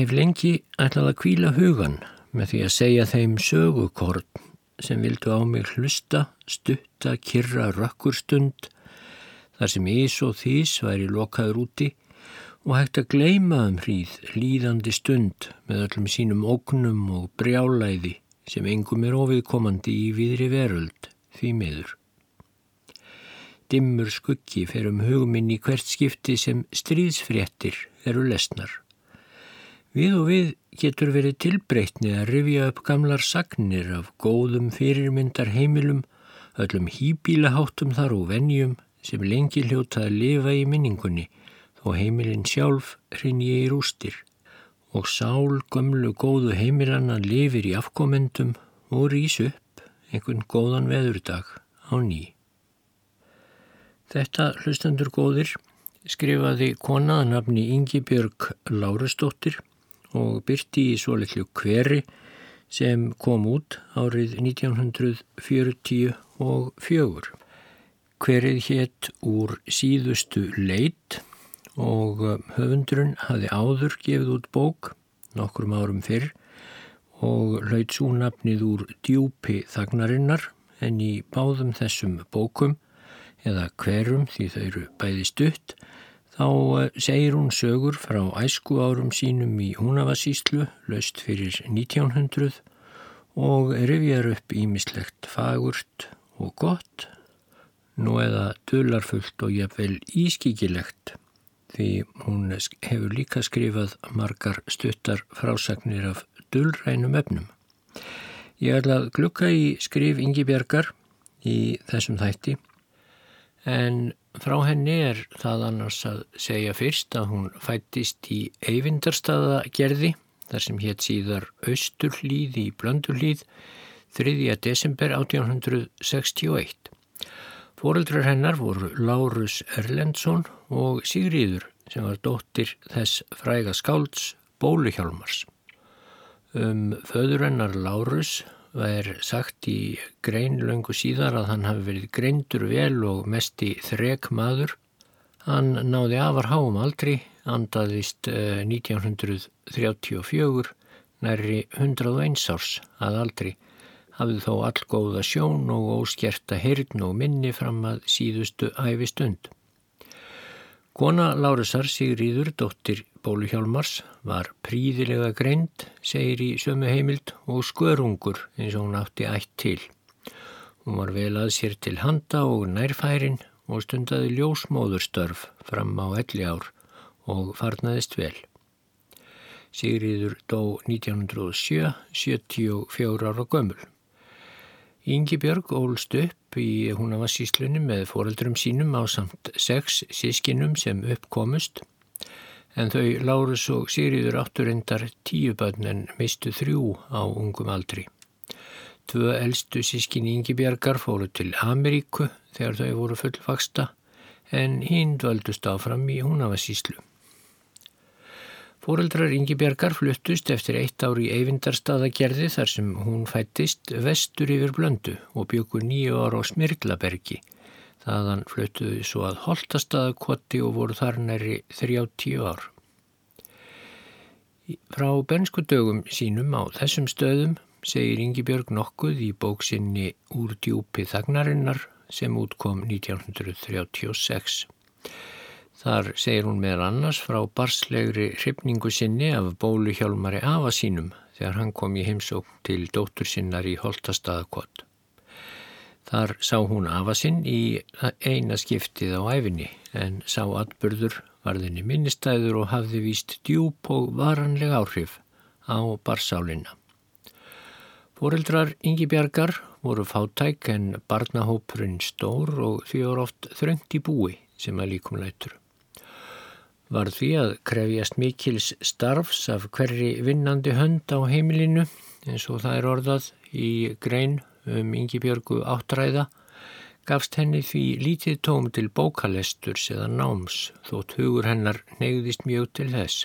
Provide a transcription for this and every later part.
Ég hef lengi ætlað að kvíla hugan með því að segja þeim sögukorn sem vildu á mig hlusta, stutta, kyrra, rökkurstund þar sem ís og þís væri lokaður úti og hægt að gleima um hríð líðandi stund með öllum sínum ógnum og brjálæði sem engum er ofiðkomandi í viðri veröld því miður. Dimmur skuggi fer um huguminn í hvert skipti sem stríðsfréttir eru lesnar. Við og við getur verið tilbreytni að rifja upp gamlar sagnir af góðum fyrirmyndar heimilum, öllum hýbílaháttum þar og venjum sem lengi hljóta að lifa í minningunni þó heimilin sjálf hrinji í rústir og sál gömlu góðu heimilanna lifir í afkomendum og rýs upp einhvern góðan veðurdag á ný. Þetta hlustandur góðir skrifaði konaðanabni Ingi Björg Lárusdóttir og byrti í svo litlu hveri sem kom út árið 1944. Hverið hétt úr síðustu leit og höfundurinn hafi áður gefið út bók nokkrum árum fyrr og hlaut svo nafnið úr djúpi þagnarinnar en í báðum þessum bókum eða hverum því þau eru bæði stutt Þá eh, segir hún sögur frá æsku árum sínum í Húnavasíslu, löst fyrir 1900 og rifjar upp ímislegt fagurt og gott, nú eða dölarfullt og jafnvel ískikilegt því hún hefur líka skrifað margar stuttar frásagnir af dölrænum efnum. Ég ætla að glukka í skrif Ingi Bjarkar í þessum þætti en Frá henni er það annars að segja fyrst að hún fættist í Eyvindarstaðagerði þar sem hétt síðar Östurlíð í Blöndurlíð 3. desember 1861. Fóreldrar hennar voru Lárus Erlendsson og Sigriður sem var dóttir þess fræga skálds Bóluhjálmars. Um föður hennar Lárus Það er sagt í grein löngu síðar að hann hafi verið greindur vel og mest í þrek maður. Hann náði afar háum aldri, andaðist 1934, næri 101 árs að aldri. Hafið þó allgóða sjón og óskerta hirn og minni fram að síðustu æfi stund. Kona Lárusar Sigriður, dóttir Bóluhjálmars, var príðilega greind, segir í sömu heimild, og skörungur eins og hún átti ætt til. Hún var vel að sér til handa og nærfærin og stundaði ljósmóðurstörf fram á elli ár og farnaðist vel. Sigriður dó 1907, 74 ára gömul. Ingi Björg ólst upp í húnavassíslunni með foreldrum sínum á samt sex sískinum sem uppkomust en þau Lárus og Sigriður átturindar tíu bönn en mistu þrjú á ungum aldri. Tvö eldstu sískin Ingi Björgar fóru til Ameríku þegar þau voru fullfaksta en hinn dvöldust áfram í húnavassíslu. Fóreldrar Ingi-Bjargar fluttust eftir eitt ár í Eyvindarstaðagerði þar sem hún fættist vestur yfir blöndu og byggur nýju ára á Smirlabergi. Þaðan fluttuðu svo að Holtastaðakotti og voru þar næri 30 ár. Frá bensku dögum sínum á þessum stöðum segir Ingi-Björg nokkuð í bóksinni Úr djúpi þagnarinnar sem útkom 1936. Þar segir hún með annars frá barslegri hrifningu sinni af bóluhjálmari afa sínum þegar hann kom í heimsókn til dóttur sinnar í Holtastaðakott. Þar sá hún afa sinn í eina skiptið á æfinni en sá atbyrður varðinni minnistæður og hafði víst djúb og varanleg áhrif á barsálinna. Fóreldrar Ingi Bjargar voru fátæk en barnahópurinn stór og því voru oft þröngt í búi sem að líkum lætur var því að krefjast mikils starfs af hverri vinnandi hönd á heimilinu eins og það er orðað í grein um Yngibjörgu áttræða gafst henni því lítið tóm til bókalesturs eða náms þótt hugur hennar neyðist mjög til þess.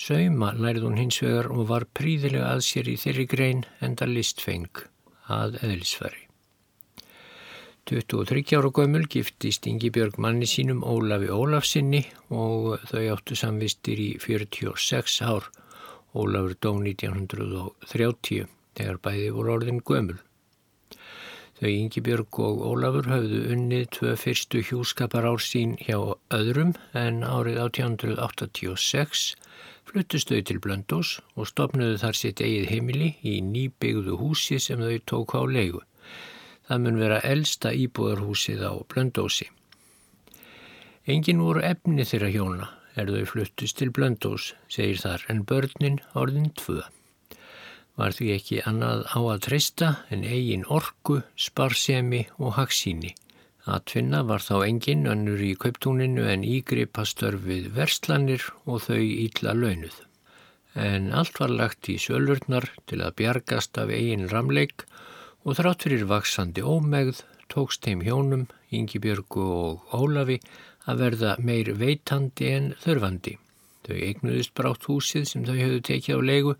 Sauma lærið hún hins vegar og var príðilega að sér í þeirri grein enda listfeng að eðlisfæri. 23 ára gömul giftist Ingibjörg manni sínum Ólafi Ólafsinni og þau áttu samvistir í 46 ár. Ólafur dó 1930 þegar bæði voru orðin gömul. Þau Ingibjörg og Ólafur höfðu unnið tvö fyrstu hjúskapar ár sín hjá öðrum en árið 1886 fluttust þau til Blöndós og stopnuðu þar sitt eigið heimili í nýbyggðu húsi sem þau tók á leigu. Það mun vera elsta íbúðarhúsið á Blöndósi. Engin voru efni þeirra hjóna er þau fluttust til Blöndós, segir þar, en börnin orðin tvö. Var því ekki annað á að treysta en eigin orku, sparsemi og haksíni. Atfinna var þá engin önnur í kauptúninu en ígripa störfið verslanir og þau ítla launuð. En allt var lagt í sölurnar til að bjargast af eigin ramleik og þrátt fyrir vaksandi ómegð tókst þeim hjónum, Yngibjörgu og Ólafi að verða meir veitandi en þörfandi. Þau eignuðist brátt húsið sem þau höfðu tekið á leigu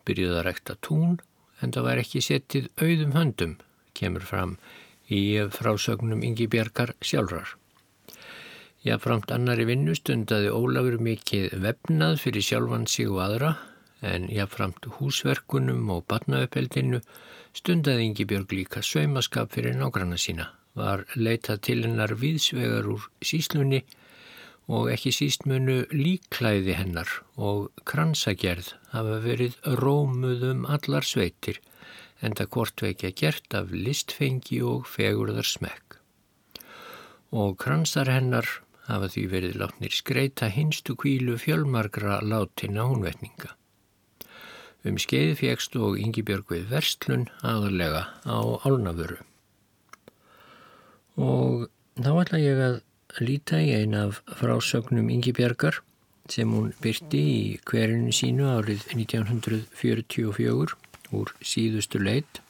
og byrjuði að rekta tún en það var ekki settið auðum höndum, kemur fram í frásögnum Yngibjörgar sjálfrar. Jáframt annari vinnu stundaði Ólafur mikið vefnað fyrir sjálfan sig og aðra en jáframt húsverkunum og batnauppeldinu Stundaði Ingi Björg líka saumaskap fyrir nágranna sína, var leitað til hennar viðsvegar úr síslunni og ekki síst munu líklæði hennar og kransagerð hafa verið rómuðum allar sveitir en það kortveikja gert af listfengi og fegurðar smekk. Og kransar hennar hafa því verið látnir skreita hinstu kvílu fjölmargra látina húnvetninga. Um skeið fjækst og Yngibjörg við Verstlun aðalega á Álnafuru. Og þá ætla ég að líta í ein af frásögnum Yngibjörgar sem hún byrti í hverjunu sínu árið 1944 úr síðustu leit.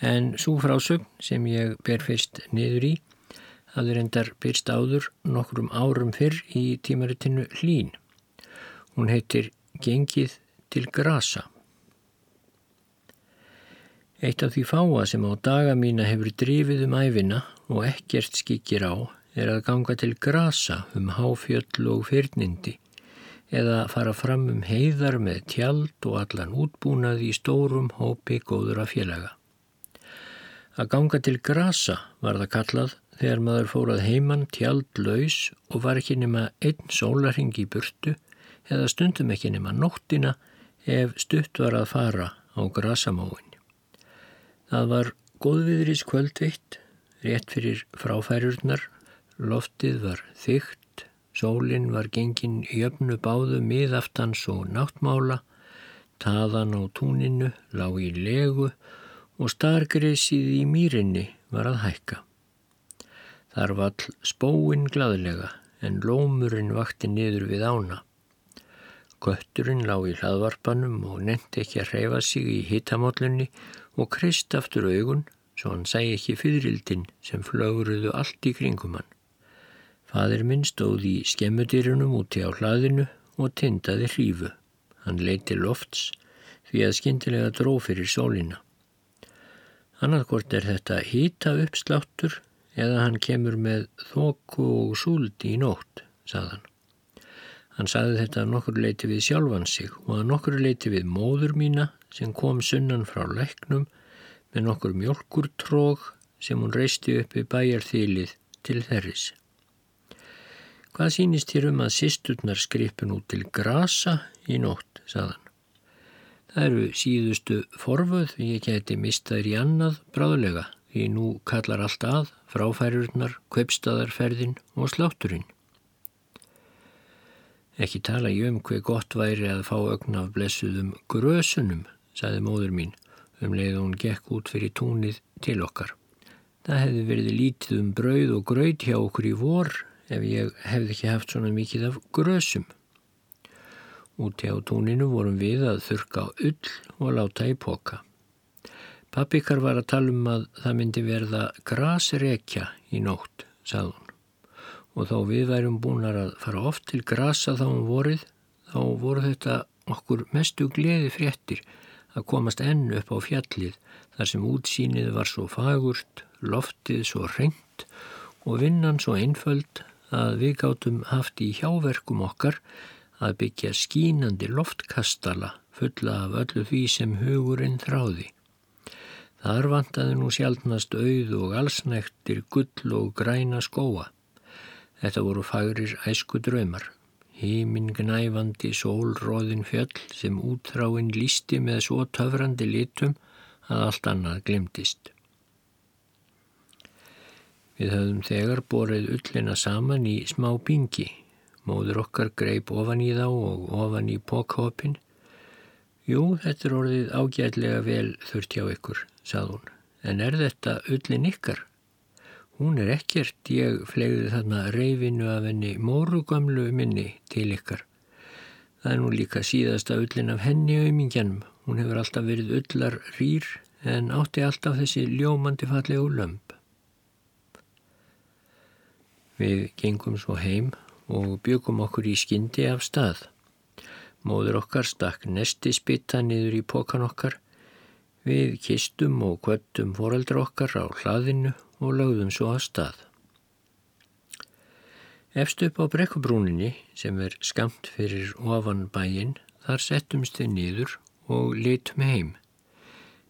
En svo frásögn sem ég ber fyrst niður í hafði reyndar byrst áður nokkrum árum fyrr í tímaritinu Hlín. Hún heitir Gengið til grasa. Eitt af því fáa sem á daga mína hefur drifið um æfina og ekkert skikir á er að ganga til grasa um háfjöll og fyrnindi eða fara fram um heiðar með tjald og allan útbúnað í stórum hópi góður að félaga. Að ganga til grasa var það kallað þegar maður fórað heimann tjald laus og var ekki nema einn sólarhing í burtu eða stundum ekki nema nóttina ef stutt var að fara á grasamóin. Það var góðviðris kvöldvitt, rétt fyrir fráfærurnar, loftið var þygt, sólinn var gengin jöfnu báðu miðaftans og náttmála, taðan á túninu lág í legu og stargreysið í mýrinni var að hækka. Þar vall spóin gladlega en lómurinn vakti niður við ána. Götturinn lág í hlaðvarpanum og nefndi ekki að hreyfa sig í hittamállunni og krist aftur augun svo hann sæ ekki fyririldin sem flöguruðu allt í kringum hann. Fadir minn stóð í skemmudýrunum úti á hlaðinu og tindaði hrífu. Hann leiti lofts því að skindilega dró fyrir sólina. Annarkort er þetta hýta uppsláttur eða hann kemur með þóku og súldi í nótt, sagðan. Hann saði þetta að nokkur leiti við sjálfan sig og að nokkur leiti við móður mína sem kom sunnan frá læknum með nokkur mjölkurtróg sem hún reisti upp í bæjarþýlið til þerris. Hvað sínist hér um að sýsturnar skripin út til grasa í nótt, saðan. Það eru síðustu forfuð, ég geti mistaður í annað bráðlega, því nú kallar allt að, fráfærurnar, kveipstadarferðin og slátturinn. Ekki tala ég um hver gott væri að fá ögn af blessuðum grösunum, saði móður mín, um leið hún gekk út fyrir túnið til okkar. Það hefði verið lítið um brauð og gröð hjá okkur í vor ef ég hefði ekki haft svona mikið af grösum. Úti á túninu vorum við að þurka á ull og láta í poka. Pappikar var að tala um að það myndi verða grasrekja í nótt, sagði hún og þá við værum búin að fara oft til grasa þá um vorið, þá voru þetta okkur mestu gleði fréttir að komast enn upp á fjallið þar sem útsýnið var svo fagurt, loftið svo reynd og vinnan svo einföld að við gáttum haft í hjáverkum okkar að byggja skínandi loftkastala fulla af öllu því sem hugurinn þráði. Þar vantaði nú sjálfnast auð og allsnektir gull og græna skóa. Þetta voru fagrir æsku draumar. Hímin gnæfandi sólróðin fjöll sem útráinn lísti með svo töfrandi litum að allt annað glemtist. Við höfðum þegar borið ullina saman í smá bingi. Móður okkar greip ofan í þá og ofan í pókhopin. Jú, þetta er orðið ágætlega vel þurft hjá ykkur, sað hún. En er þetta ullin ykkar? Hún er ekkert, ég flegði þarna reyfinu af henni mórugamlu minni til ykkar. Það er nú líka síðasta ullin af henni auðmingjanum. Hún hefur alltaf verið ullar rýr en átti alltaf þessi ljómandi fallegu lömp. Við gengum svo heim og byggum okkur í skyndi af stað. Móður okkar stakk nesti spitta niður í pokan okkar. Við kistum og kvöttum foreldra okkar á hlaðinu og lögðum svo að stað. Efst upp á brekkubrúninni sem er skamt fyrir ofan bæin þar settumst við nýður og litum heim.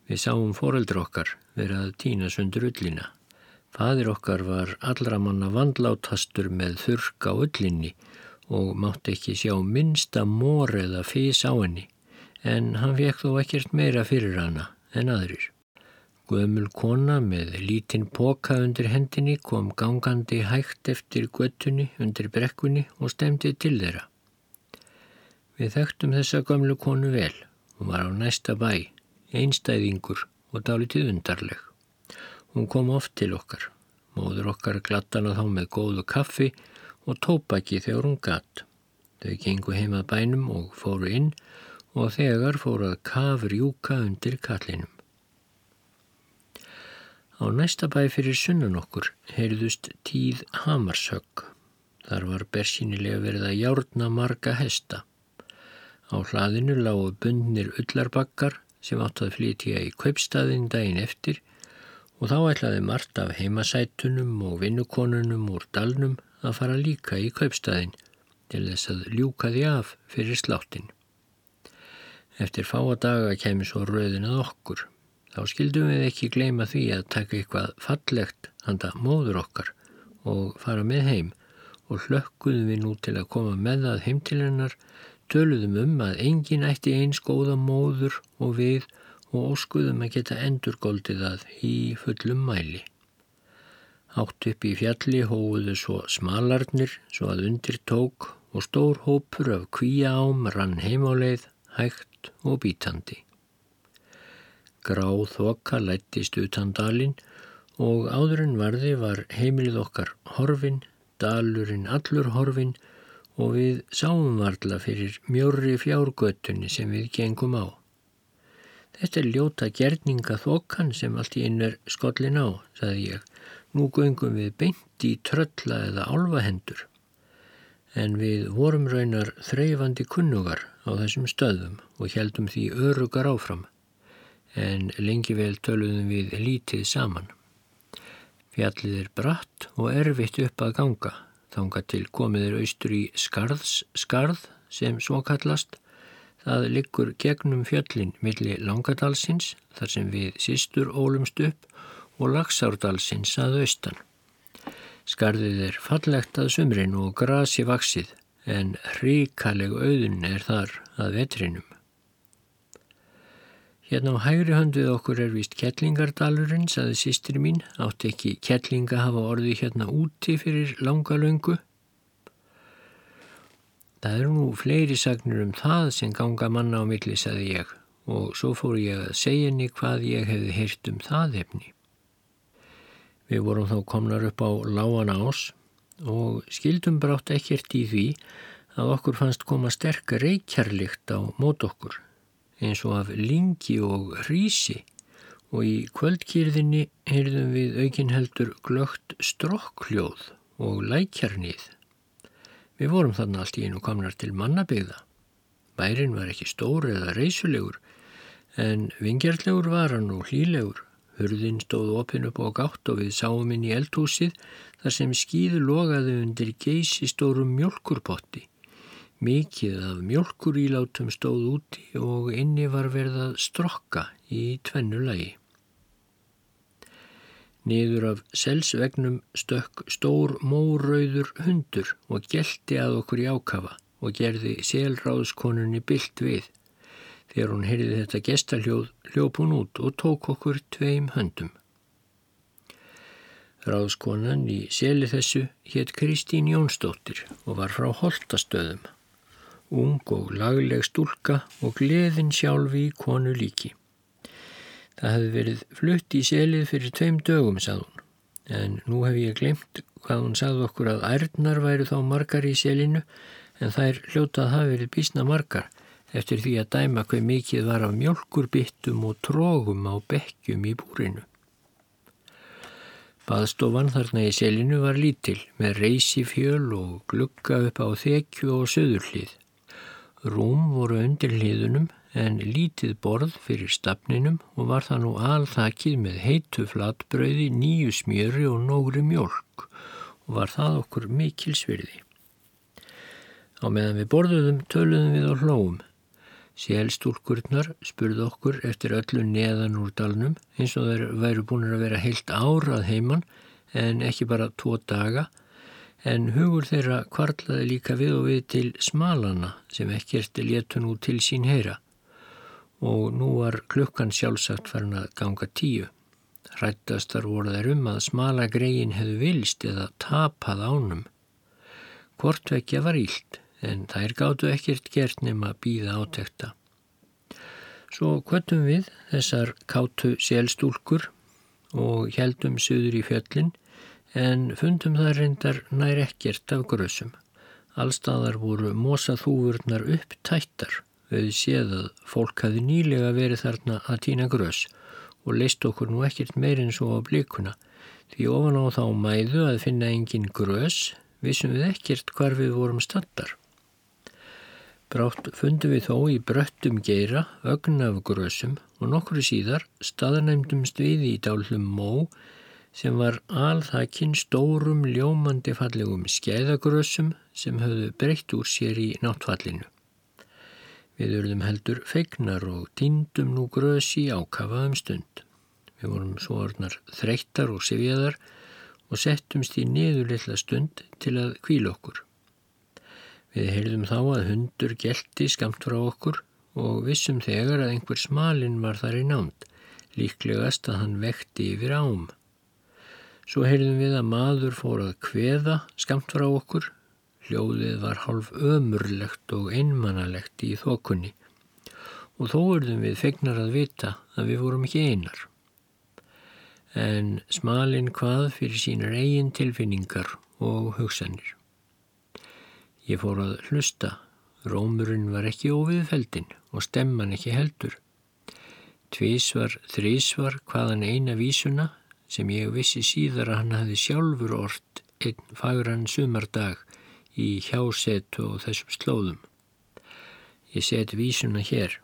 Við sáum foreldra okkar verið að týna sundur ullina. Fadir okkar var allra manna vandlátastur með þurrk á ullinni og mátti ekki sjá minsta mór eða fís á henni en hann fekk þó ekkert meira fyrir hana en aðrir. Guðmul kona með lítinn póka undir hendinni kom gangandi hægt eftir göttunni undir brekkunni og stemdi til þeirra. Við þekktum þessa gömlu konu vel. Hún var á næsta bæ, einstæðingur og dálitið undarleg. Hún kom oft til okkar. Móður okkar glattana þá með góðu kaffi og tópaki þegar hún gatt. Þau gengu heima bænum og fóru inn og þegar fóru að kafur júka undir kallinum. Á næsta bæ fyrir sunnan okkur heyrðust tíð hamarshögg. Þar var bersýnilega verið að járna marga hesta. Á hlaðinu lágu bundnir ullarbakkar sem átt að flytja í kaupstaðin daginn eftir og þá ætlaði margt af heimasætunum og vinnukonunum úr dalnum að fara líka í kaupstaðin til þess að ljúka því af fyrir sláttin. Eftir fáa daga kemur svo rauðin að okkur. Þá skildum við ekki gleyma því að taka eitthvað fallegt handa móður okkar og fara með heim og hlökkuðum við nú til að koma með það heim til hennar, töluðum um að engin ætti eins góða móður og við og óskuðum að geta endurgóldið það í fullum mæli. Hátt upp í fjalli hóuðu svo smalarnir svo að undir tók og stór hópur af kvíja ám rann heimáleið, hægt og bítandi. Gráð þoka lættist utan dalinn og áðurinn varði var heimilið okkar horfin, dalurinn allur horfin og við sáum varla fyrir mjörri fjárgötunni sem við gengum á. Þetta er ljóta gerninga þokan sem allt í einn er skollin á, saði ég. Nú göngum við beint í trölla eða álvahendur. En við vorum raunar þreyfandi kunnugar á þessum stöðum og heldum því örugar áfram en lengi vel töluðum við lítið saman. Fjallið er bratt og erfitt upp að ganga, þánga til komiðir austur í skarðs skarð sem svo kallast. Það liggur gegnum fjöllin milli Langadalsins þar sem við sístur ólumst upp og Lagsárdalsins að austan. Skarðið er fallegt að sumrin og grasi vaksið en hríkaleg auðun er þar að vetrinum. Hérna á hægri hönduð okkur er vist Kettlingardalurinn, saði sýstir mín, átti ekki Kettlinga hafa orðið hérna úti fyrir langa löngu. Það eru nú fleiri sagnir um það sem ganga manna á milli, saði ég, og svo fór ég að segja henni hvað ég hefði heyrt um það efni. Við vorum þá komnar upp á lágan ás og skildum brátt ekkert í því að okkur fannst koma sterk reykjarlikt á mót okkur eins og af lingi og hrísi og í kvöldkýrðinni heyrðum við aukinheldur glögt strokkljóð og lækjarnið. Við vorum þarna allt í einu komnar til mannabegða. Bærin var ekki stór eða reysulegur En vingjarlegur var hann og hlílegur. Hurðin stóð opinn upp á gátt og við sáum inn í eldhúsið þar sem skýðu logaði undir geysi stórum mjölkurpotti. Mikið af mjölkurílátum stóð úti og inni var verið að strokka í tvennu lagi. Niður af selsvegnum stökk stór mórauður hundur og gelti að okkur í ákafa og gerði selráðskonunni byllt við. Þegar hún heyrði þetta gestaljóð hljóp hún út og tók okkur tveim höndum. Ráðskonan í seli þessu hétt Kristín Jónsdóttir og var frá Holtastöðum. Ung og lagleg stúlka og gleðin sjálfi í konu líki. Það hefði verið flutt í selið fyrir tveim dögum, sað hún. En nú hef ég glemt hvað hún sagði okkur að ærnar væru þá margar í selinu en þær hljótað hafi verið bísna margar eftir því að dæma hver mikið var af mjölkurbittum og trógum á bekkjum í búrinu. Baðstofan þarna í selinu var lítil með reysi fjöl og glugga upp á þekju og söðurlið. Rúm voru undir hliðunum en lítið borð fyrir stafninum og var það nú alþakið með heitu flatbröði, nýju smjöri og nógri mjölk og var það okkur mikil svirði. Á meðan við borðuðum töluðum við á hlóum Sélstúlkurnar spurðu okkur eftir öllu neðan úr dalnum eins og þeir væru búin að vera heilt árað heimann en ekki bara tvo daga en hugur þeirra kvarlaði líka við og við til smalana sem ekkert letu nú til sín heyra og nú var klukkan sjálfsagt farin að ganga tíu. Rættastar voru þær um að smala gregin hefðu vilst eða tapað ánum. Hvortvekja var ílt en þær gáttu ekkert gert nema býða átekta. Svo kvöttum við þessar kátu sélstúlkur og heldum söður í fjöllin en fundum það reyndar nær ekkert af grösum. Allstaðar voru mosaþúfurnar upptættar við séð að fólk hafi nýlega verið þarna að týna grös og leist okkur nú ekkert meirinn svo á blikuna því ofan á þá mæðu að finna engin grös vissum við ekkert hvar við vorum standar. Brátt fundum við þó í bröttum geira, ögn af grösum og nokkru síðar staðnæmdumst við í dálhlum mó sem var alþakinn stórum ljómandi fallegum skeiðagrösum sem höfðu breytt úr sér í náttfallinu. Við urðum heldur feignar og týndum nú grösi ákafaðum stund. Við vorum svo orðnar þreyttar og sifjaðar og settumst í niður litla stund til að kvíla okkur. Við heyrðum þá að hundur gelti skamt frá okkur og vissum þegar að einhver smalinn var þar í námt, líklegast að hann vekti yfir ám. Svo heyrðum við að maður fór að kveða skamt frá okkur, hljóðið var hálf ömurlegt og einmannalegt í þokunni og þó urðum við fegnar að vita að við vorum ekki einar. En smalinn hvað fyrir sínar eigin tilfinningar og hugsanir. Ég fór að hlusta. Rómurinn var ekki óviðfeldin og stemman ekki heldur. Tvísvar, þrísvar hvaðan eina vísuna sem ég vissi síðar að hann hafi sjálfur orrt einn fagrann sumardag í hjásetu og þessum slóðum. Ég set vísuna hér.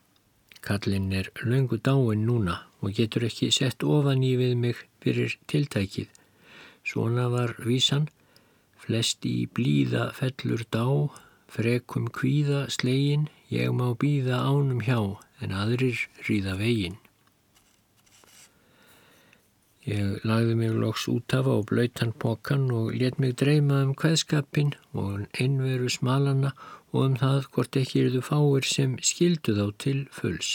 Kallinn er löngu dáin núna og getur ekki sett ofan í við mig fyrir tiltækið. Svona var vísan Flest í blíða fellur dá, frekum kvíða slegin, ég má býða ánum hjá, en aðrir ríða vegin. Ég lagði mig loks út af á blöytan pokan og let mig dreyma um hvaðskapin og einveru smalana og um það hvort ekki eruðu fáir sem skildu þá til fulls.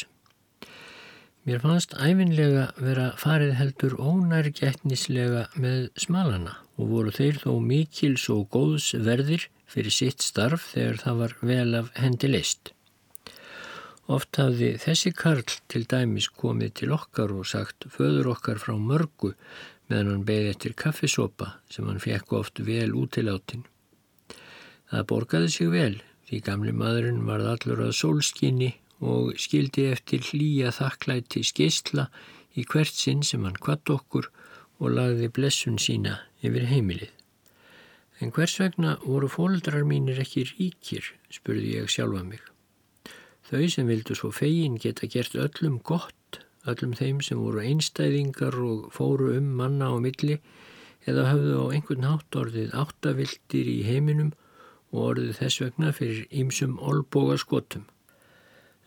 Mér fannst æfinlega vera farið heldur ónærgætnislega með smalana og voru þeir þó mikils og góðs verðir fyrir sitt starf þegar það var vel af hendi leist. Oft hafði þessi karl til dæmis komið til okkar og sagt föður okkar frá mörgu meðan hann beði eftir kaffisopa sem hann fekk oft vel útiláttinn. Það borgaði sig vel því gamli maðurinn varð allur að sólskinni og skildi eftir hlýja þakklæti skeistla í hvert sinn sem hann kvatt okkur og lagði blessun sína yfir heimilið. En hvers vegna voru fóldrar mínir ekki ríkir, spurði ég sjálfa mig. Þau sem vildu svo fegin geta gert öllum gott, öllum þeim sem voru einstæðingar og fóru um manna á milli eða hafðu á einhvern hátt orðið áttavildir í heiminum og orðið þess vegna fyrir ýmsum olboga skotum.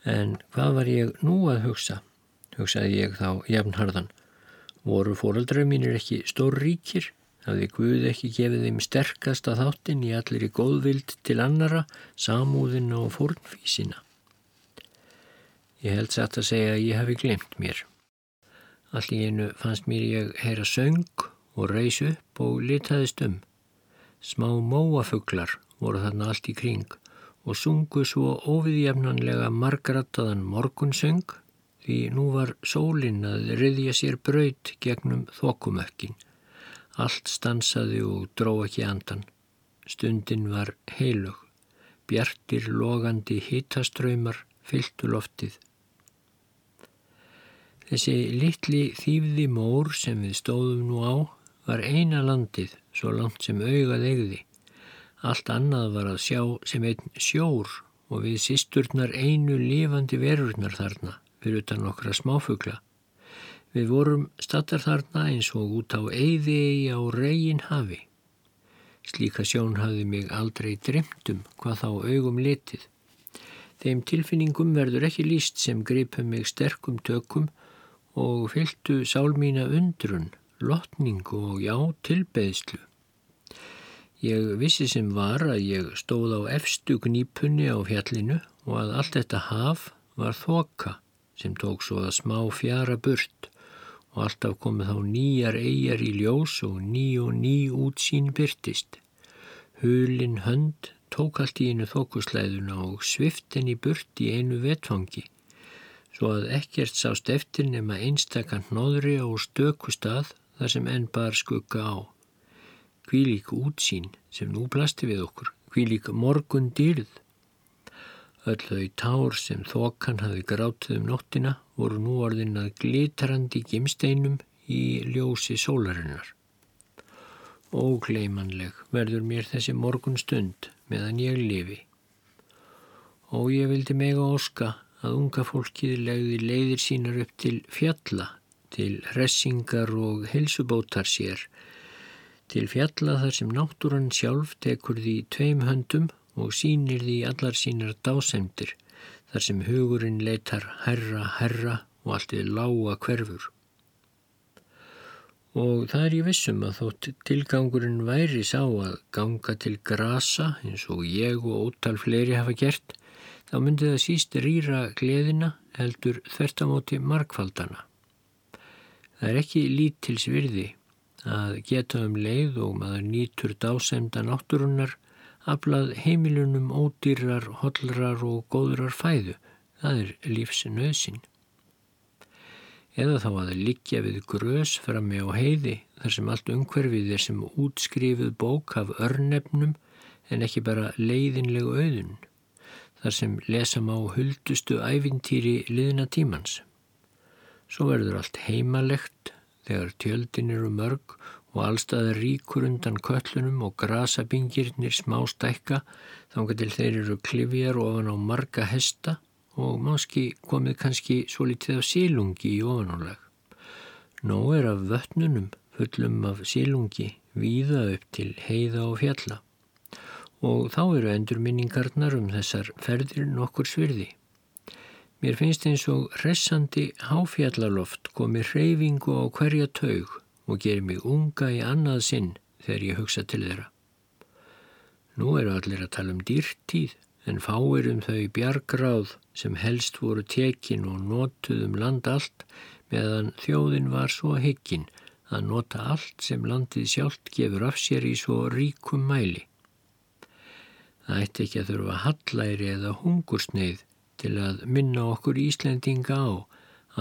En hvað var ég nú að hugsa? Hugsaði ég þá jafnharðan. Voru fóraldra mínir ekki stór ríkir? Hafði Guð ekki gefið þeim sterkasta þáttin í allir í góðvild til annara, samúðina og fórnfísina? Ég held satt að segja að ég hafi glemt mér. Allir einu fannst mér ég heyra söng og reys upp og litaðist um. Smá móafuglar voru þarna allt í kring og sungu svo óviðjafnanlega margrattaðan morgunsöng því nú var sólinn að riðja sér braut gegnum þokumökkin. Allt stansaði og dró ekki andan. Stundin var heilug. Bjartir logandi hitaströymar fylgtu loftið. Þessi litli þýfði mór sem við stóðum nú á var eina landið svo langt sem augað eigði. Allt annað var að sjá sem einn sjór og við sísturnar einu lifandi verurnar þarna fyrir utan okkra smáfugla. Við vorum stattar þarna eins og út á eyði á reygin hafi. Slíka sjón hafði mig aldrei dremtum hvað þá augum letið. Þeim tilfinningum verður ekki líst sem greipum mig sterkum tökum og fylgtu sálmína undrun, lotningu og já tilbeðslu. Ég vissi sem var að ég stóð á efstu gnípunni á fjallinu og að allt þetta haf var þoka sem tók svo að smá fjara burt og alltaf komið þá nýjar eigjar í ljós og ný og ný útsýn byrtist. Hulin hönd tók allt í einu þókuslæðuna og svift henni burt í einu vetfangi, svo að ekkert sást eftir nema einstakant nóðri á stöku stað þar sem enn bar skugga á. Hvílík útsýn sem nú plasti við okkur, hvílík morgun dýrð. Öll þau tár sem þokan hafi grátið um nóttina voru nú orðin að glitrandi gimsteinum í ljósi sólarinnar. Ógleimanleg verður mér þessi morgun stund meðan ég lifi. Og ég vildi mega óska að unga fólkið legði leiðir sínar upp til fjalla, til hressingar og helsubótar sér, til fjalla þar sem náttúran sjálf tekur því tveim höndum og sínir því allar sínar dásemdir, þar sem hugurinn leitar herra, herra og allt við lága hverfur. Og það er ég vissum að þótt tilgangurinn væri sá að ganga til grasa eins og ég og ótal fleiri hafa gert, þá myndi það síst rýra gleðina heldur þvertamóti markfaldana. Það er ekki lítils virði að geta um leið og maður nýtur dásemda náttúrunnar aflað heimilunum ódýrar, hollrar og góðrar fæðu. Það er lífs nöðsinn eða þá að liggja við grös frammi á heiði þar sem allt umhverfið er sem útskrifuð bók af örnefnum en ekki bara leiðinlegu auðun, þar sem lesa má huldustu ævintýri liðna tímans. Svo verður allt heimalegt þegar tjöldin eru mörg og allstaðar ríkur undan köllunum og grasabingirnir smá stækka þangar til þeir eru klifjar ofan á marga hesta og máski komið kannski svo litið af sílungi í ofanálag. Nó er af vötnunum fullum af sílungi víða upp til heiða og fjalla og þá eru endurminningarnar um þessar ferðir nokkur svirði. Mér finnst eins og hressandi háfjallaloft komið hreyfingu á hverja taug og gerir mig unga í annað sinn þegar ég hugsa til þeirra. Nú eru allir að tala um dýrtíð en fáir um þau bjargráð sem helst voru tekin og notuð um land allt meðan þjóðin var svo hekkin að nota allt sem landið sjálft gefur af sér í svo ríkum mæli. Það ætti ekki að þurfa hallæri eða hungursneið til að minna okkur Íslendinga á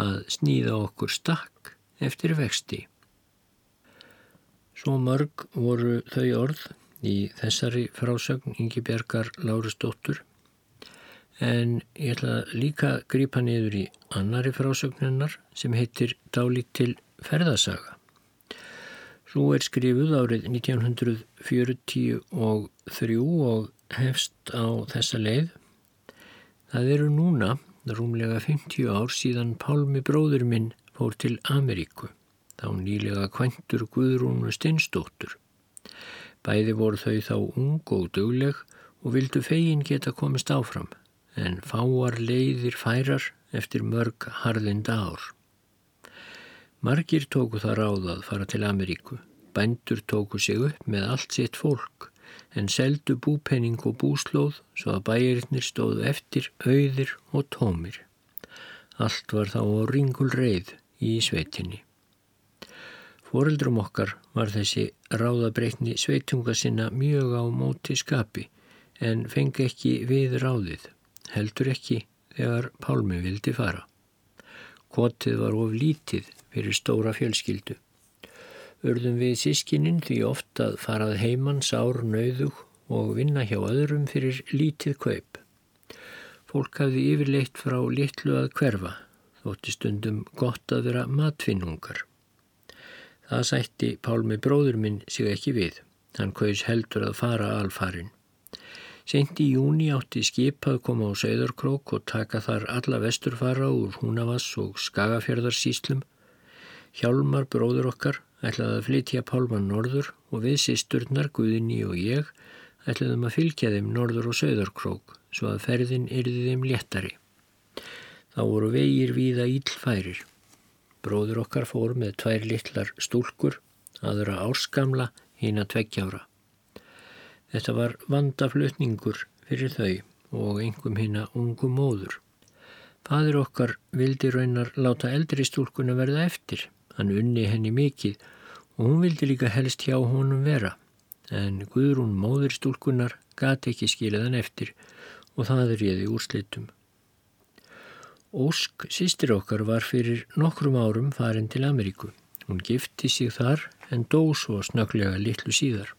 að sníða okkur stakk eftir vexti. Svo mörg voru þau orð í þessari frásögn Ingi Bjarkar Lárusdóttur en ég ætla líka að grípa niður í annari frásögninnar sem heitir Dálítil ferðasaga. Svo er skrifuð árið 1943 og hefst á þessa leið. Það eru núna, rúmlega 50 ár síðan Pálmi bróður minn fór til Ameríku, þá nýlega kventur Guðrúnu Steinstóttur. Bæði voru þau þá ung og dugleg og vildu fegin geta komist áfram, en fáar leiðir færar eftir mörg harðinda ár. Margir tóku það ráðað fara til Ameríku. Bændur tóku sig upp með allt sitt fólk en seldu búpenning og búslóð svo að bæjirinnir stóðu eftir auðir og tómir. Allt var þá á ringul reið í sveitinni. Fóreldrum okkar var þessi ráðabreitni sveitunga sinna mjög á móti skapi en fengi ekki við ráðið, heldur ekki þegar Pálmi vildi fara. Kotið var of lítið fyrir stóra fjölskyldu. Urðum við sískininn því ofta að farað heimann sár nöyðug og vinna hjá öðrum fyrir lítið kaup. Fólk hafði yfirleitt frá litlu að hverfa, þótti stundum gott að vera matfinnungar. Það sætti Pálmi bróður minn sig ekki við. Hann kaus heldur að fara alfarin. Seint í júni átti skipað koma á Söðarkrók og taka þar alla vesturfara úr Húnavass og Skagafjörðarsíslum. Hjálmar bróður okkar ætlaði að flytja Pálman norður og við sýsturnar, Guðinni og ég ætlaðum að fylgja þeim norður og Söðarkrók svo að ferðin yrði þeim léttari. Þá voru vegir víða ílfærir. Bróður okkar fór með tvær litlar stúlkur, aðra árskamla, hín að tveggjára. Þetta var vandaflutningur fyrir þau og engum hýna ungum móður. Fadir okkar vildi raunar láta eldri stúlkunna verða eftir. Hann unni henni mikið og hún vildi líka helst hjá honum vera. En Guðrún móður stúlkunnar gati ekki skilaðan eftir og það er ég í úrslitum. Ósk, sýstir okkar, var fyrir nokkrum árum farin til Ameríku. Hún gifti sig þar en dó svo snöglega litlu síðar.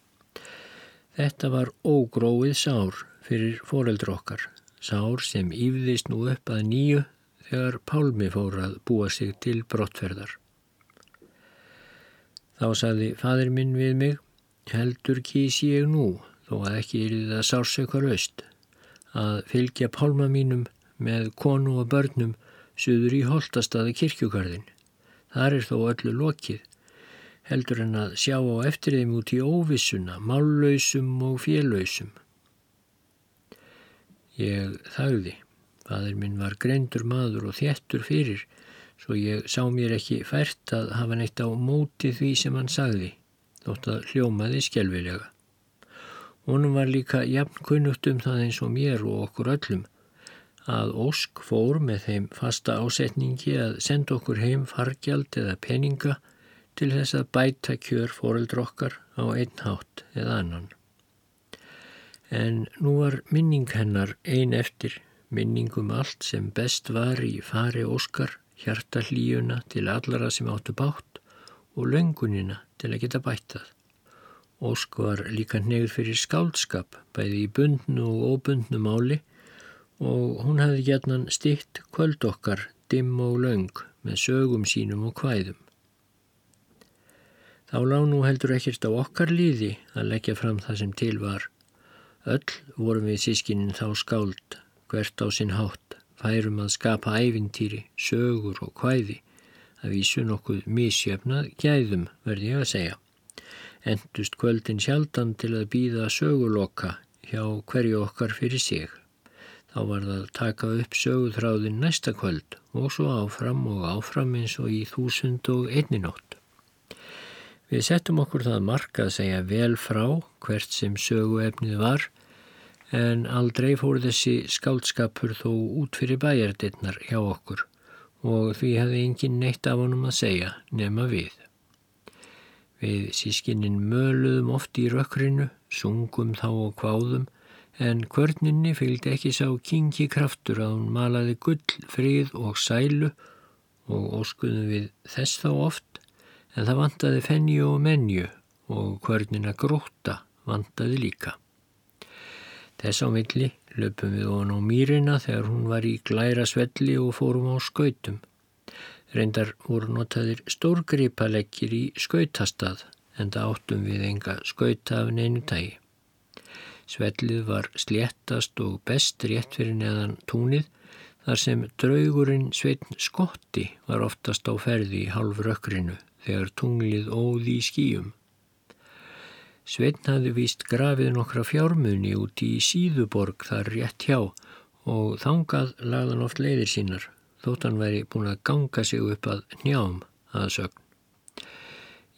Þetta var ógróið sár fyrir foreldra okkar, sár sem yfðist nú upp að nýju þegar Pálmi fór að búa sig til brottferðar. Þá saði fadir minn við mig, heldur kýs ég nú, þó að ekki er það sársökar öst, að fylgja Pálma mínum með konu og börnum suður í holtastaði kirkjugarðin. Þar er þó öllu lokið heldur en að sjá á eftir þeim út í óvissuna, mállausum og félausum. Ég þagði. Fadur minn var greindur maður og þjettur fyrir, svo ég sá mér ekki fært að hafa neitt á móti því sem hann sagði, þótt að hljómaði skjelvilega. Honum var líka jafn kunnugt um það eins og mér og okkur öllum, að Ósk fór með þeim fasta ásetningi að senda okkur heim fargjald eða peninga til þess að bæta kjör fóreldra okkar á einn hátt eða annan. En nú var minning hennar ein eftir, minning um allt sem best var í fari Óskar, hjarta hlíuna til allara sem áttu bátt og löngunina til að geta bættað. Ósk var líka nefður fyrir skáldskap, bæði í bundnu og óbundnu máli og hún hafði gætnan stitt kvöld okkar, dimm og löng með sögum sínum og hvæðum. Þá lág nú heldur ekkert á okkar líði að leggja fram það sem til var. Öll vorum við sískininn þá skáld, hvert á sinn hátt, færum að skapa ævintýri, sögur og hvæði, að vísu nokkuð mísjöfnað gæðum, verði ég að segja. Endust kvöldin sjaldan til að býða söguloka hjá hverju okkar fyrir sig. Þá var það að taka upp söguþráðin næsta kvöld og svo áfram og áfram eins og í þúsund og einninótt. Við settum okkur það marka að segja vel frá hvert sem söguefnið var en aldrei fór þessi skáldskapur þó út fyrir bæjardirnar hjá okkur og því hefði engin neitt af honum að segja nema við. Við sískinnin möluðum oft í rökkrinu, sungum þá og kváðum en kvörninni fylgdi ekki sá kingi kraftur að hún malaði gull, frið og sælu og óskuðum við þess þá oft en það vantaði fennju og menju og hvernina gróta vantaði líka. Þess á milli löpum við ofan á mýrina þegar hún var í glæra svelli og fórum á skautum. Reyndar voru notaðir stórgripaleggir í skautastað en það áttum við enga skauta af neinu tægi. Svellið var sléttast og best rétt fyrir neðan túnið þar sem draugurinn Sveitn Skotti var oftast á ferði í halv rökkrinu þegar tunglið óði í skýjum. Sveitn hafði víst grafið nokkra fjármunni út í síðuborg þar rétt hjá og þangað lagðan oft leiðir sínar þótt hann væri búin að ganga sig upp að njám að sögn.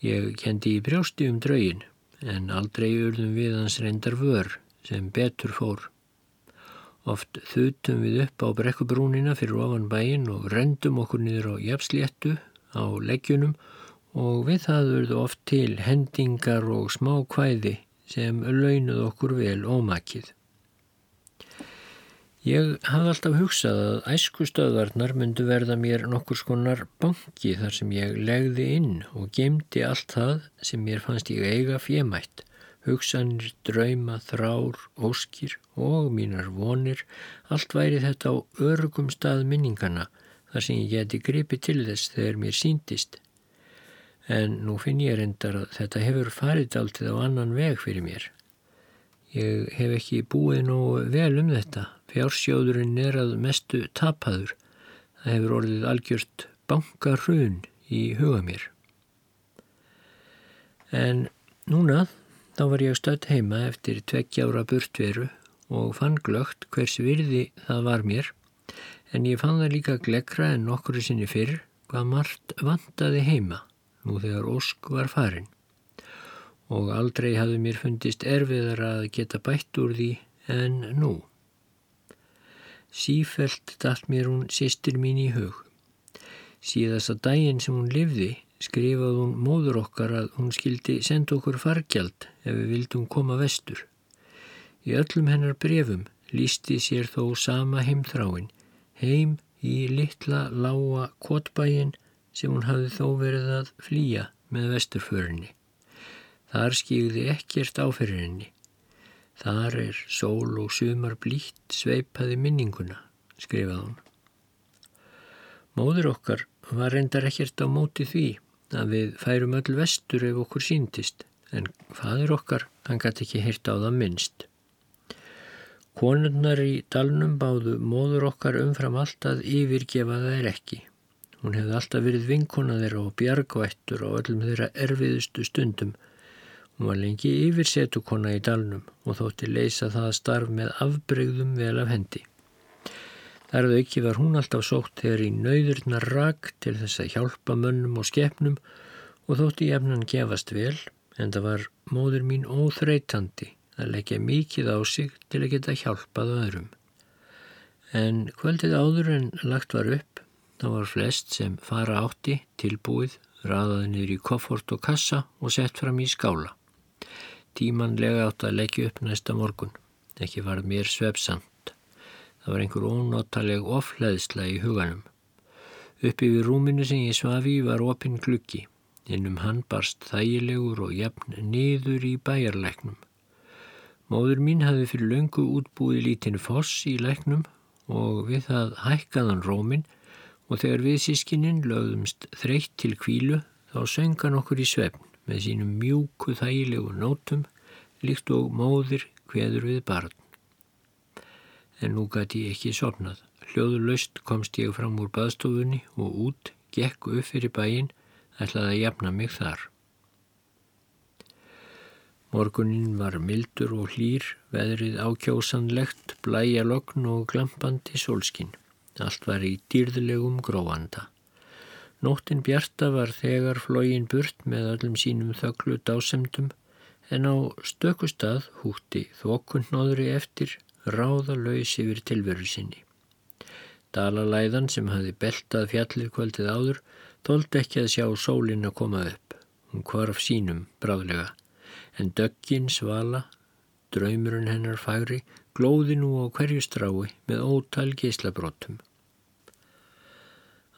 Ég kendi í brjósti um draugin en aldrei urðum við hans reyndar vör sem betur fór. Oft þutum við upp á brekkubrúnina fyrir ofan bæin og rendum okkur niður á jafnsléttu á leggjunum og við það urðu oft til hendingar og smá kvæði sem launuð okkur vel ómakið. Ég hafði alltaf hugsað að æskustöðvarnar myndu verða mér nokkur skonar banki þar sem ég legði inn og gemdi allt það sem mér fannst ég eiga fjemætt. Hugsanir, drauma, þrár, óskir og mínar vonir, allt væri þetta á örgum stað minningana þar sem ég geti gripi til þess þegar mér síndist. En nú finn ég reyndar að þetta hefur farið alltið á annan veg fyrir mér. Ég hef ekki búið nú vel um þetta Fjársjóðurinn er að mestu tapaður. Það hefur orðið algjört bankarun í huga mér. En núna þá var ég stödd heima eftir tveggjára burtveru og fann glögt hvers virði það var mér en ég fann það líka glekra en nokkru sinni fyrr hvað margt vantaði heima nú þegar Ósk var farin og aldrei hafði mér fundist erfiðar að geta bætt úr því en nú. Sífelt dætt mér hún sýstir mín í hug. Síðast að daginn sem hún livði skrifað hún móður okkar að hún skildi senda okkur fargjald ef við vildum koma vestur. Í öllum hennar brefum lísti sér þó sama heimþráin, heim í litla lága kvotbæin sem hún hafði þó verið að flýja með vesturförinni. Þar skýði ekkert áferðinni. Þar er sól og sumar blítt sveipaði minninguna, skrifað hún. Móður okkar var reyndar ekkert á móti því að við færum öll vestur ef okkur síntist, en fadur okkar, hann gæti ekki hirt á það minnst. Konurnar í dalnum báðu móður okkar umfram allt að yfirgefa þær ekki. Hún hefði alltaf verið vinkona þeirra og bjargvættur á öllum þeirra erfiðustu stundum Hún var lengi yfirsetukonna í dalnum og þótti leysa það starf með afbreyðum vel af hendi. Þarðu ekki var hún alltaf sótt þegar í nauðurna rak til þess að hjálpa mönnum og skefnum og þótti jefnan gefast vel en það var móður mín óþreytandi að leggja mikið á sig til að geta hjálpað öðrum. En kvöldið áður en lagt var upp, þá var flest sem fara átti tilbúið, raðaði niður í koffort og kassa og sett fram í skála. Tímanlega átt að leggja upp næsta morgun. Ekki var mér svepsamt. Það var einhver ónotaleg ofleðsla í huganum. Uppi við rúminu sem ég svafi var opinn gluggi. Innum hann barst þægilegur og jafn niður í bæjarleiknum. Móður mín hafi fyrir löngu útbúið lítinu foss í leiknum og við það hækkaðan rómin og þegar við sískininn lögðumst þreytt til kvílu þá söngan okkur í svefn með sínum mjúku þægilegu nótum líkt og móðir hveður við barn. En nú gæti ég ekki sopnað. Hljóður löst komst ég fram úr baðstofunni og út, gekk upp fyrir bæin, ætlaði að jafna mig þar. Morgunin var mildur og hlýr, veðrið ákjósanlegt, blæja lokn og glampandi sólskinn. Allt var í dýrðlegum gróanda. Nóttin Bjarta var þegar flógin burt með öllum sínum þögglu dásemdum en á stökustad hútti þokkundnóðri eftir ráðalauðs yfir tilveru sinni. Dalalæðan sem hafi beltað fjallið kvöldið áður þóldi ekki að sjá sólinn að koma upp. Hún kvarf sínum bráðlega en döggin svala, draumurinn hennar fagri, glóði nú á hverju strái með ótal geyslabrótum.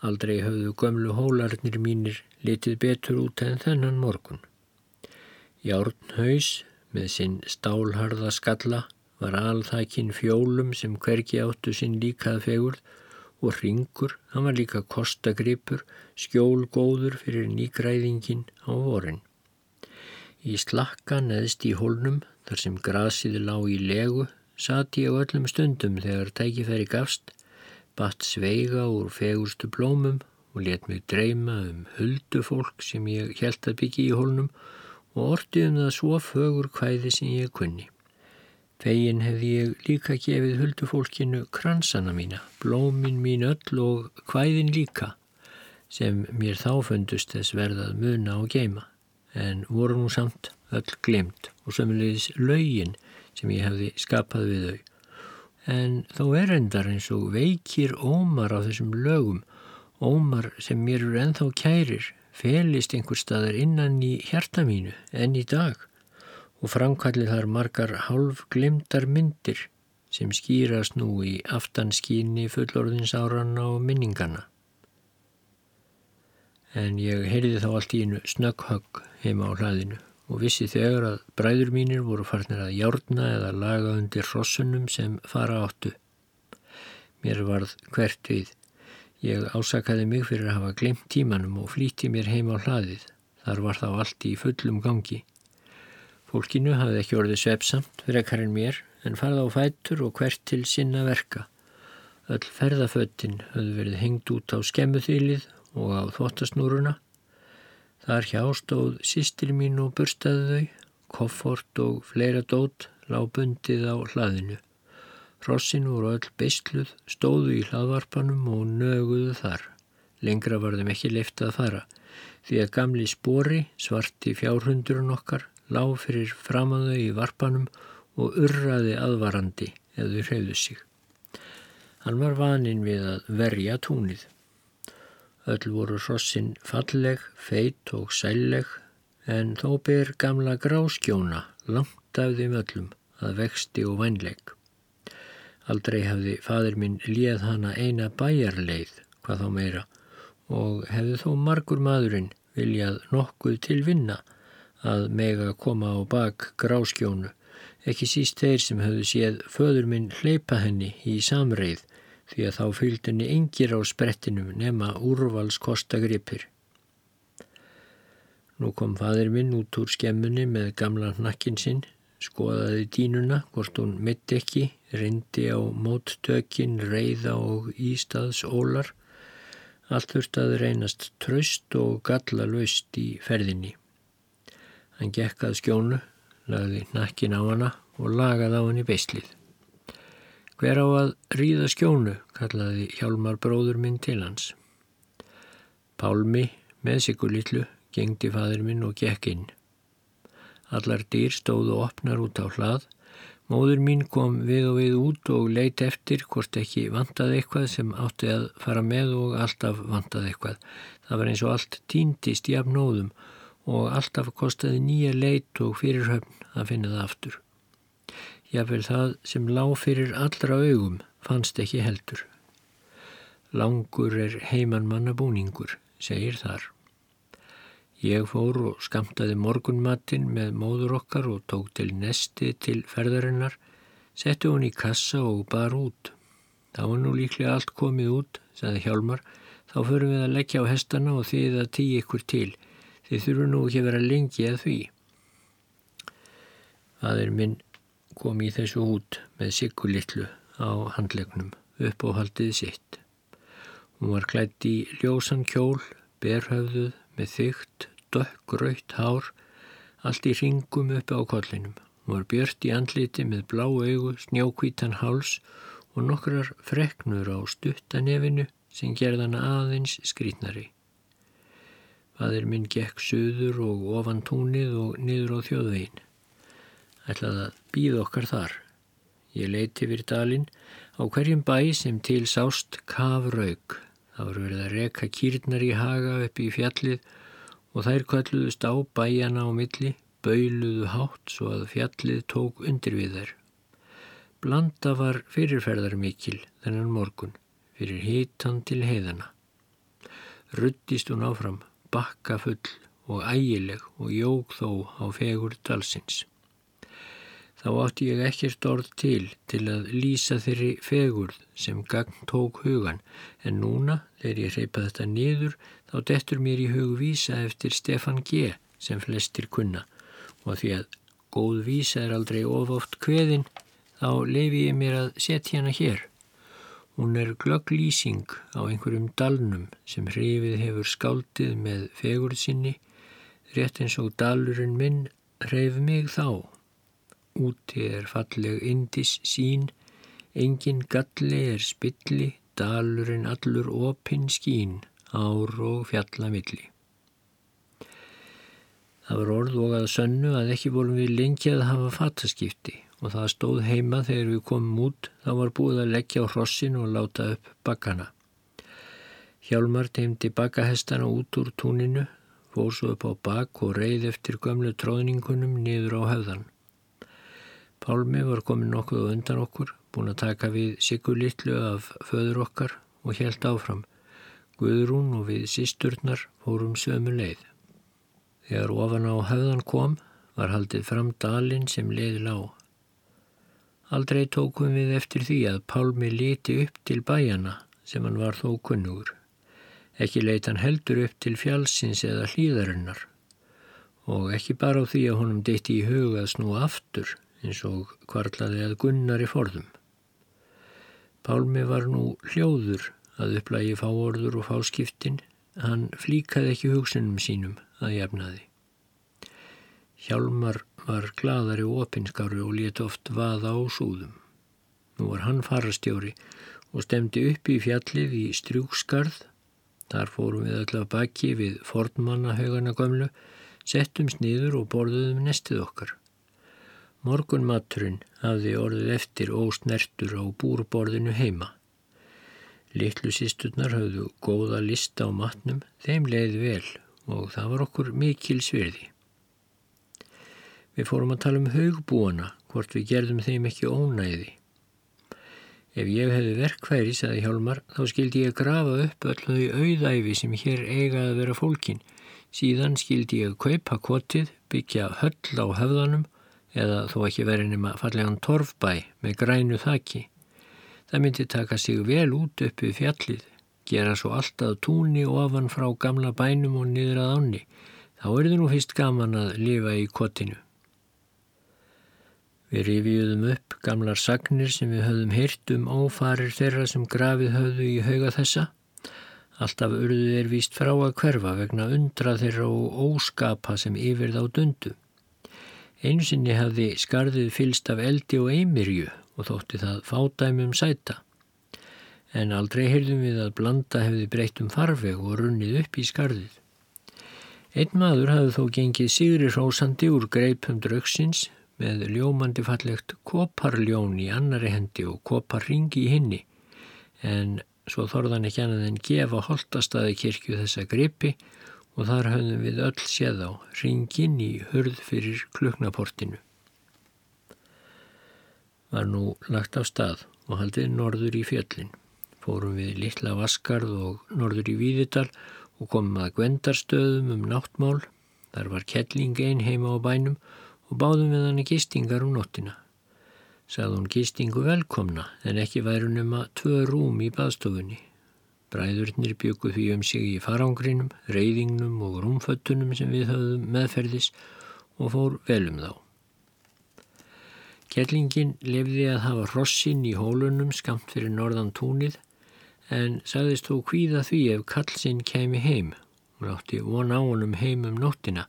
Aldrei höfðu gömlu hólarnir mínir litið betur út en þennan morgun. Járnhaus með sinn stálharða skalla var alþækin fjólum sem hvergi áttu sinn líkað fegurð og ringur, hann var líka kostagripur, skjólgóður fyrir nýgræðingin á vorin. Í slakka neðst í hólnum, þar sem grasiði lág í legu, sati ég öllum stundum þegar tækifæri gafst, batt sveiga úr fegurstu blómum og let mig dreyma um huldufólk sem ég held að byggja í hólnum og orti um það svo fögur kvæði sem ég kunni. Fegin hefði ég líka gefið huldufólkinu kransana mína, blómin mín öll og kvæðin líka, sem mér þá fundust þess verðað muna og geima en voru nú samt öll glimt og sömulegis laugin sem ég hefði skapað við þau. En þó er endar eins og veikir ómar á þessum lögum, ómar sem mér eru enþá kærir, felist einhver staðar innan í hjarta mínu enn í dag. Og framkallið þar margar hálf glimtar myndir sem skýrast nú í aftanskíni fullorðinsáranna og minningana. En ég heyrði þá allt í einu snögghögg heima á hlaðinu og vissi þegar að bræður mínir voru farnir að járna eða laga undir rossunum sem fara áttu. Mér varð hvert við. Ég ásakaði mig fyrir að hafa glemt tímanum og flíti mér heima á hlaðið. Þar var þá allt í fullum gangi. Fólkinu hafði ekki orðið svepsamt en mér en farða á fætur og hvert til sinna verka. Öll ferðaföttin höfðu verið hengt út á skemmuþýlið og á þvottasnúruna. Þar hjá stóð sýstir mín og burstaði þau, koffort og fleira dót lág bundið á hlaðinu. Rossin voru öll beistluð, stóðu í hlaðvarpanum og nöguðu þar. Lengra var þeim ekki leift að fara, því að gamli spori, svarti fjárhundurinn okkar, lág fyrir framaðu í varpanum og urraði aðvarandi eða hreyðu sig. Hann var vaninn við að verja túnið. Öll voru hrossin falleg, feit og sælleg en þó ber gamla gráskjóna langt af þeim öllum að vexti og vænleik. Aldrei hafði fadur minn líð hana eina bæjarleið, hvað þá meira, og hefði þó margur maðurinn viljað nokkuð til vinna að mega koma á bak gráskjónu, ekki síst þeir sem hefðu séð föður minn hleypa henni í samreið því að þá fylgdunni engir á sprettinum nema úrvalskostagripir. Nú kom fadir minn út úr skemmunni með gamla hnakkin sinn, skoðaði dínuna, hvort hún mitt ekki, rindi á móttökin, reyða og ístaðs ólar. Allt þurft að reynast tröst og galla löst í ferðinni. Hann gekkað skjónu, lagði hnakkin á hana og lagaði á henni beislið. Hver á að ríða skjónu, kallaði Hjálmar bróður minn til hans. Pálmi með sigur litlu gengdi fadur minn og gekk inn. Allar dýr stóðu opnar út á hlað. Móður mín kom við og við út og leitt eftir hvort ekki vantaði eitthvað sem átti að fara með og alltaf vantaði eitthvað. Það var eins og allt týndist jafnóðum og alltaf kostiði nýja leitt og fyrirhöfn að finna það aftur. Jáfnveil það sem lág fyrir allra augum fannst ekki heldur. Langur er heimanmanna búningur, segir þar. Ég fór og skamtaði morgunmattin með móður okkar og tók til nesti til ferðarinnar, setti hún í kassa og bar út. Það var nú líklega allt komið út, sagði Hjálmar, þá förum við að leggja á hestana og þið að tíu ykkur til. Þið þurfu nú ekki að vera lengi að því. Það er minn kom í þessu út með siggulittlu á handlegnum upp á haldið sitt. Hún var klætt í ljósan kjól, berhöfðuð með þygt, dökgröytt hár, allt í ringum uppi á kollinum. Hún var björt í andliti með blá augu, snjókvítan háls og nokkrar freknur á stuttanefinu sem gerðana aðeins skrítnari. Fadir minn gekk söður og ofan túnið og niður á þjóðvegin ætlaði að býða okkar þar. Ég leiti fyrir dalinn á hverjum bæ sem til sást kafraug. Það voru verið að reka kýrnar í haga upp í fjallið og þær kvalluðust á bæjana á milli, bauluðu hátt svo að fjallið tók undir við þær. Blanda var fyrirferðar mikil þennan morgun, fyrir hitan til heiðana. Ruttist hún áfram, bakka full og ægileg og jóg þó á fegur dalsins þá átti ég ekkert orð til til að lýsa þeirri fegurð sem gagn tók hugan en núna þegar ég reypa þetta niður þá dettur mér í hug vísa eftir Stefan G. sem flestir kunna og því að góð vísa er aldrei of oft kveðin, þá lefi ég mér að setja hana hér. Hún er glögg lýsing á einhverjum dalnum sem hrifið hefur skáldið með fegurð sinni, rétt eins og dalurinn minn hrif mig þá. Úti er falleg indis sín, engin galli er spilli, dalurinn allur opinn skín, ár og fjallamilli. Það var orð og að sönnu að ekki volum við lengi að hafa fattaskipti og það stóð heima þegar við komum út þá var búið að leggja á hrossin og láta upp bakkana. Hjálmar teimdi bakkahestana út úr túninu, fór svo upp á bakk og reið eftir gömlu tróðningunum niður á höfðan. Pálmi var komin nokkuð undan okkur, búin að taka við sigurlittlu af föður okkar og helt áfram. Guðrún og við sísturnar fórum sömu leið. Þegar ofan á höfðan kom var haldið fram dalinn sem leiði lág. Aldrei tókum við eftir því að Pálmi liti upp til bæjana sem hann var þó kunnugur. Ekki leit hann heldur upp til fjálsins eða hlýðarinnar og ekki bara á því að honum deitti í hugað snú aftur eins og kvarlaði að gunnar í forðum. Pálmi var nú hljóður að upplægi fáorður og fáskiptin, hann flíkaði ekki hugsunum sínum að jafnaði. Hjálmar var gladari og opinskári og let oft vaða á súðum. Nú var hann farastjóri og stemdi upp í fjallið í strjúkskarð. Þar fórum við að baki við fornmannahaugana gömlu, settum sniður og borðuðum nestið okkar. Morgun maturinn hafði orðið eftir ósnertur á búrborðinu heima. Littlu sísturnar hafðu góða lista á matnum, þeim leiði vel og það var okkur mikil svirði. Við fórum að tala um haugbúana, hvort við gerðum þeim ekki ónæði. Ef ég hefði verkværi, saði Hjálmar, þá skildi ég grafa upp öll þau auðæfi sem hér eigaði að vera fólkin. Síðan skildi ég kaupa kvotið, byggja höll á höfðanum eða þó ekki verið nema fallegan torfbæ með grænu þakki. Það myndi taka sig vel út upp við fjallið gera svo alltaf túnni ofan frá gamla bænum og niður að ánni. Þá er þið nú fyrst gaman að lifa í kottinu. Við rifiðum upp gamlar sagnir sem við höfðum heyrt um ófarir þeirra sem grafið höfðu í hauga þessa. Alltaf urðu þeir víst frá að hverfa vegna undra þeirra og óskapa sem yfir þá dundu. Einu sinni hafði skarðið fylst af eldi og eimirju og þótti það fádæmum sæta en aldrei heyrðum við að blanda hefði breytt um farveg og runnið upp í skarðið. Einn maður hafði þó gengið sigri rósandi úr greipum draugsins með ljómandi fallegt koparljón í annari hendi og koparringi í hinni en svo þorðan ekki annað en gefa holtastaði kirkju þessa greipi og þar höfðum við öll séð á ringin í hörð fyrir kluknaportinu. Var nú lagt af stað og haldið norður í fjöllin fórum við litla Vaskarð og norður í Víðidal og komum að Gvendarstöðum um náttmál. Þar var kettling einn heima á bænum og báðum við hann gistingar um nóttina. Sagði hún gistingu velkomna en ekki væru nema tvö rúm í baðstofunni. Bræðurnir byggu því um sig í farangrinum, reyðingnum og rúmföttunum sem við höfðum meðferðis og fór velum þá. Kettlingin lefði að hafa hrossin í hólunum skamt fyrir norðan túnið en sagðist þú kvíða því ef kallsinn kemi heim. Hún átti von á honum heim um nóttina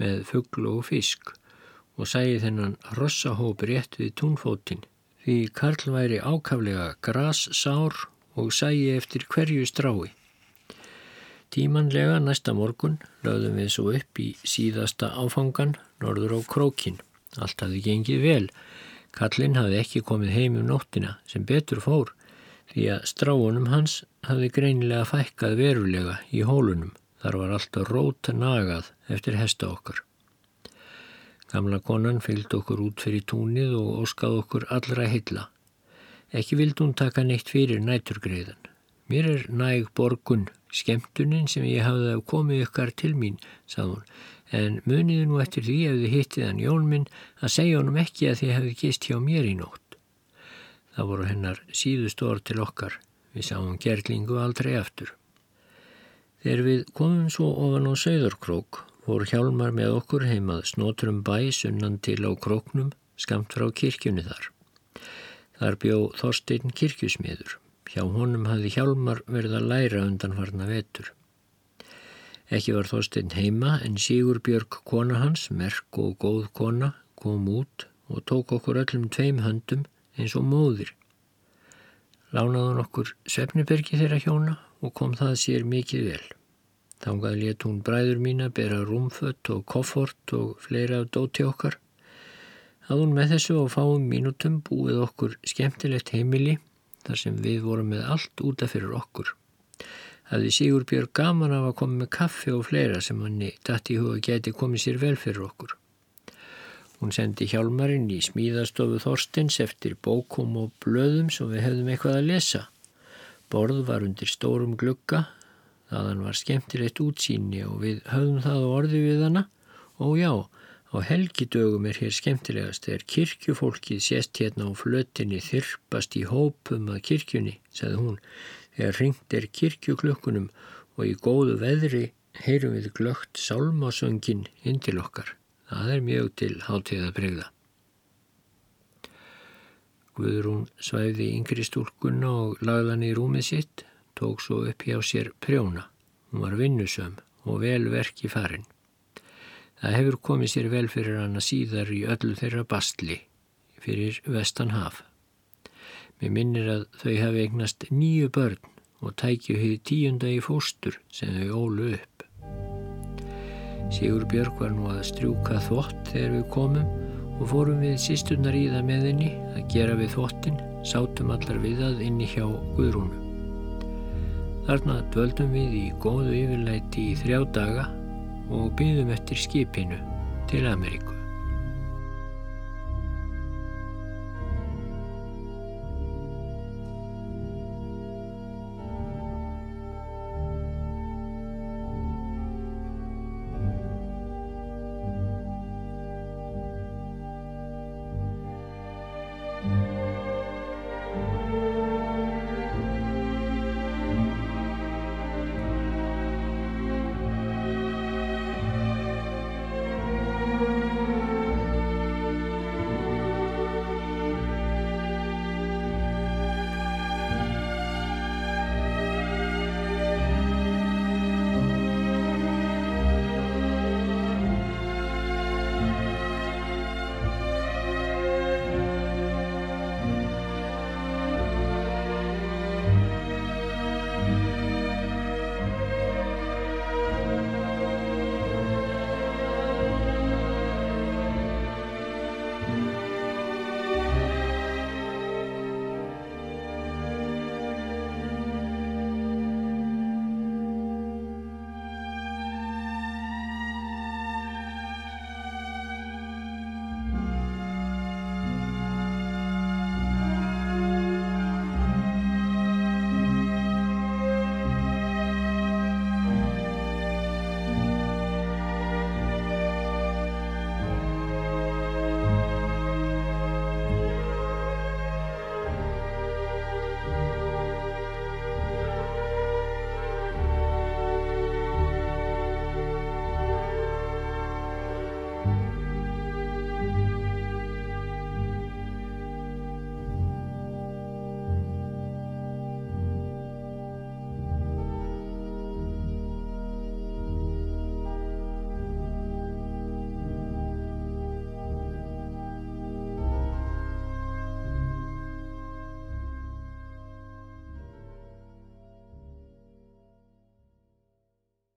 með fugglu og fisk og sæði þennan rossahóp rétt við túnfótinn því Karl væri ákaflega grassár og sæði eftir hverju strái. Tímanlega næsta morgun lögðum við svo upp í síðasta áfangan norður á krókin. Allt hafði gengið vel. Karlinn hafði ekki komið heim um nóttina sem betur fór því að stráunum hans hafði greinilega fækkað verulega í hólunum. Þar var alltaf rót nagað eftir hesta okkar. Gamla konan fylgd okkur út fyrir túnið og óskað okkur allra heilla. Ekki vild hún taka neitt fyrir næturgreiðan. Mér er næg borgun skemmtunin sem ég hafði að komið ykkar til mín, sað hún, en muniði nú eftir því ef þið hittið hann Jón minn að segja honum ekki að þið hefði gist hjá mér í nótt. Það voru hennar síðust orð til okkar. Við sáum gerlingu aldrei aftur. Þegar við komum svo ofan á Söðurkrók fór hjálmar með okkur heimað snótrum bæ sunnan til á króknum skamt frá kirkjunni þar. Þar bjó Þorstein kirkjusmiður. Hjá honum hafði hjálmar verið að læra undanfarna vetur. Ekki var Þorstein heima en Sigur Björg kona hans, merk og góð kona, kom út og tók okkur öllum tveim höndum eins og móðir. Lánaðun okkur Svefnibergi þeirra hjóna og kom það sér mikið vel. Þangað let hún bræður mín að bera rúmfött og koffort og fleira dóti okkar. Hafði hún með þessu og fáum mínutum búið okkur skemmtilegt heimili þar sem við vorum með allt útaf fyrir okkur. Hafði Sigur Björg gaman af að koma með kaffi og fleira sem hann dætt í huga geti komið sér vel fyrir okkur. Hún sendi hjálmarinn í smíðastofu Þorstins eftir bókum og blöðum sem við hefðum eitthvað að lesa. Borð var undir stórum glugga Þaðan var skemmtilegt útsýni og við höfðum það á orði við hana og já, á helgidögum er hér skemmtilegast þegar kirkjufólkið sést hérna á flötinni þyrpast í hópum að kirkjunni, sagði hún, þegar ringt er kirkjuklökkunum og í góðu veðri heyrum við glögt sálmásöngin inn til okkar. Það er mjög til hátíða bregða. Guðrún svæði yngri stúlkunna og lagðan í rúmið sitt tók svo upp hjá sér prjóna. Hún var vinnusöm og vel verki farin. Það hefur komið sér vel fyrir hana síðar í öllu þeirra bastli fyrir vestan haf. Mér minnir að þau hafi eignast nýju börn og tækju hefði tíunda í fóstur sem þau ólu upp. Sigur Björg var nú að strjúka þvott þegar við komum og fórum við sísturnar í það með henni að gera við þvottin, sátum allar við að inni hjá Guðrúnum. Þarna dvöldum við í góðu yfirleiti í þrjá daga og byggðum eftir skipinu til Ameríku.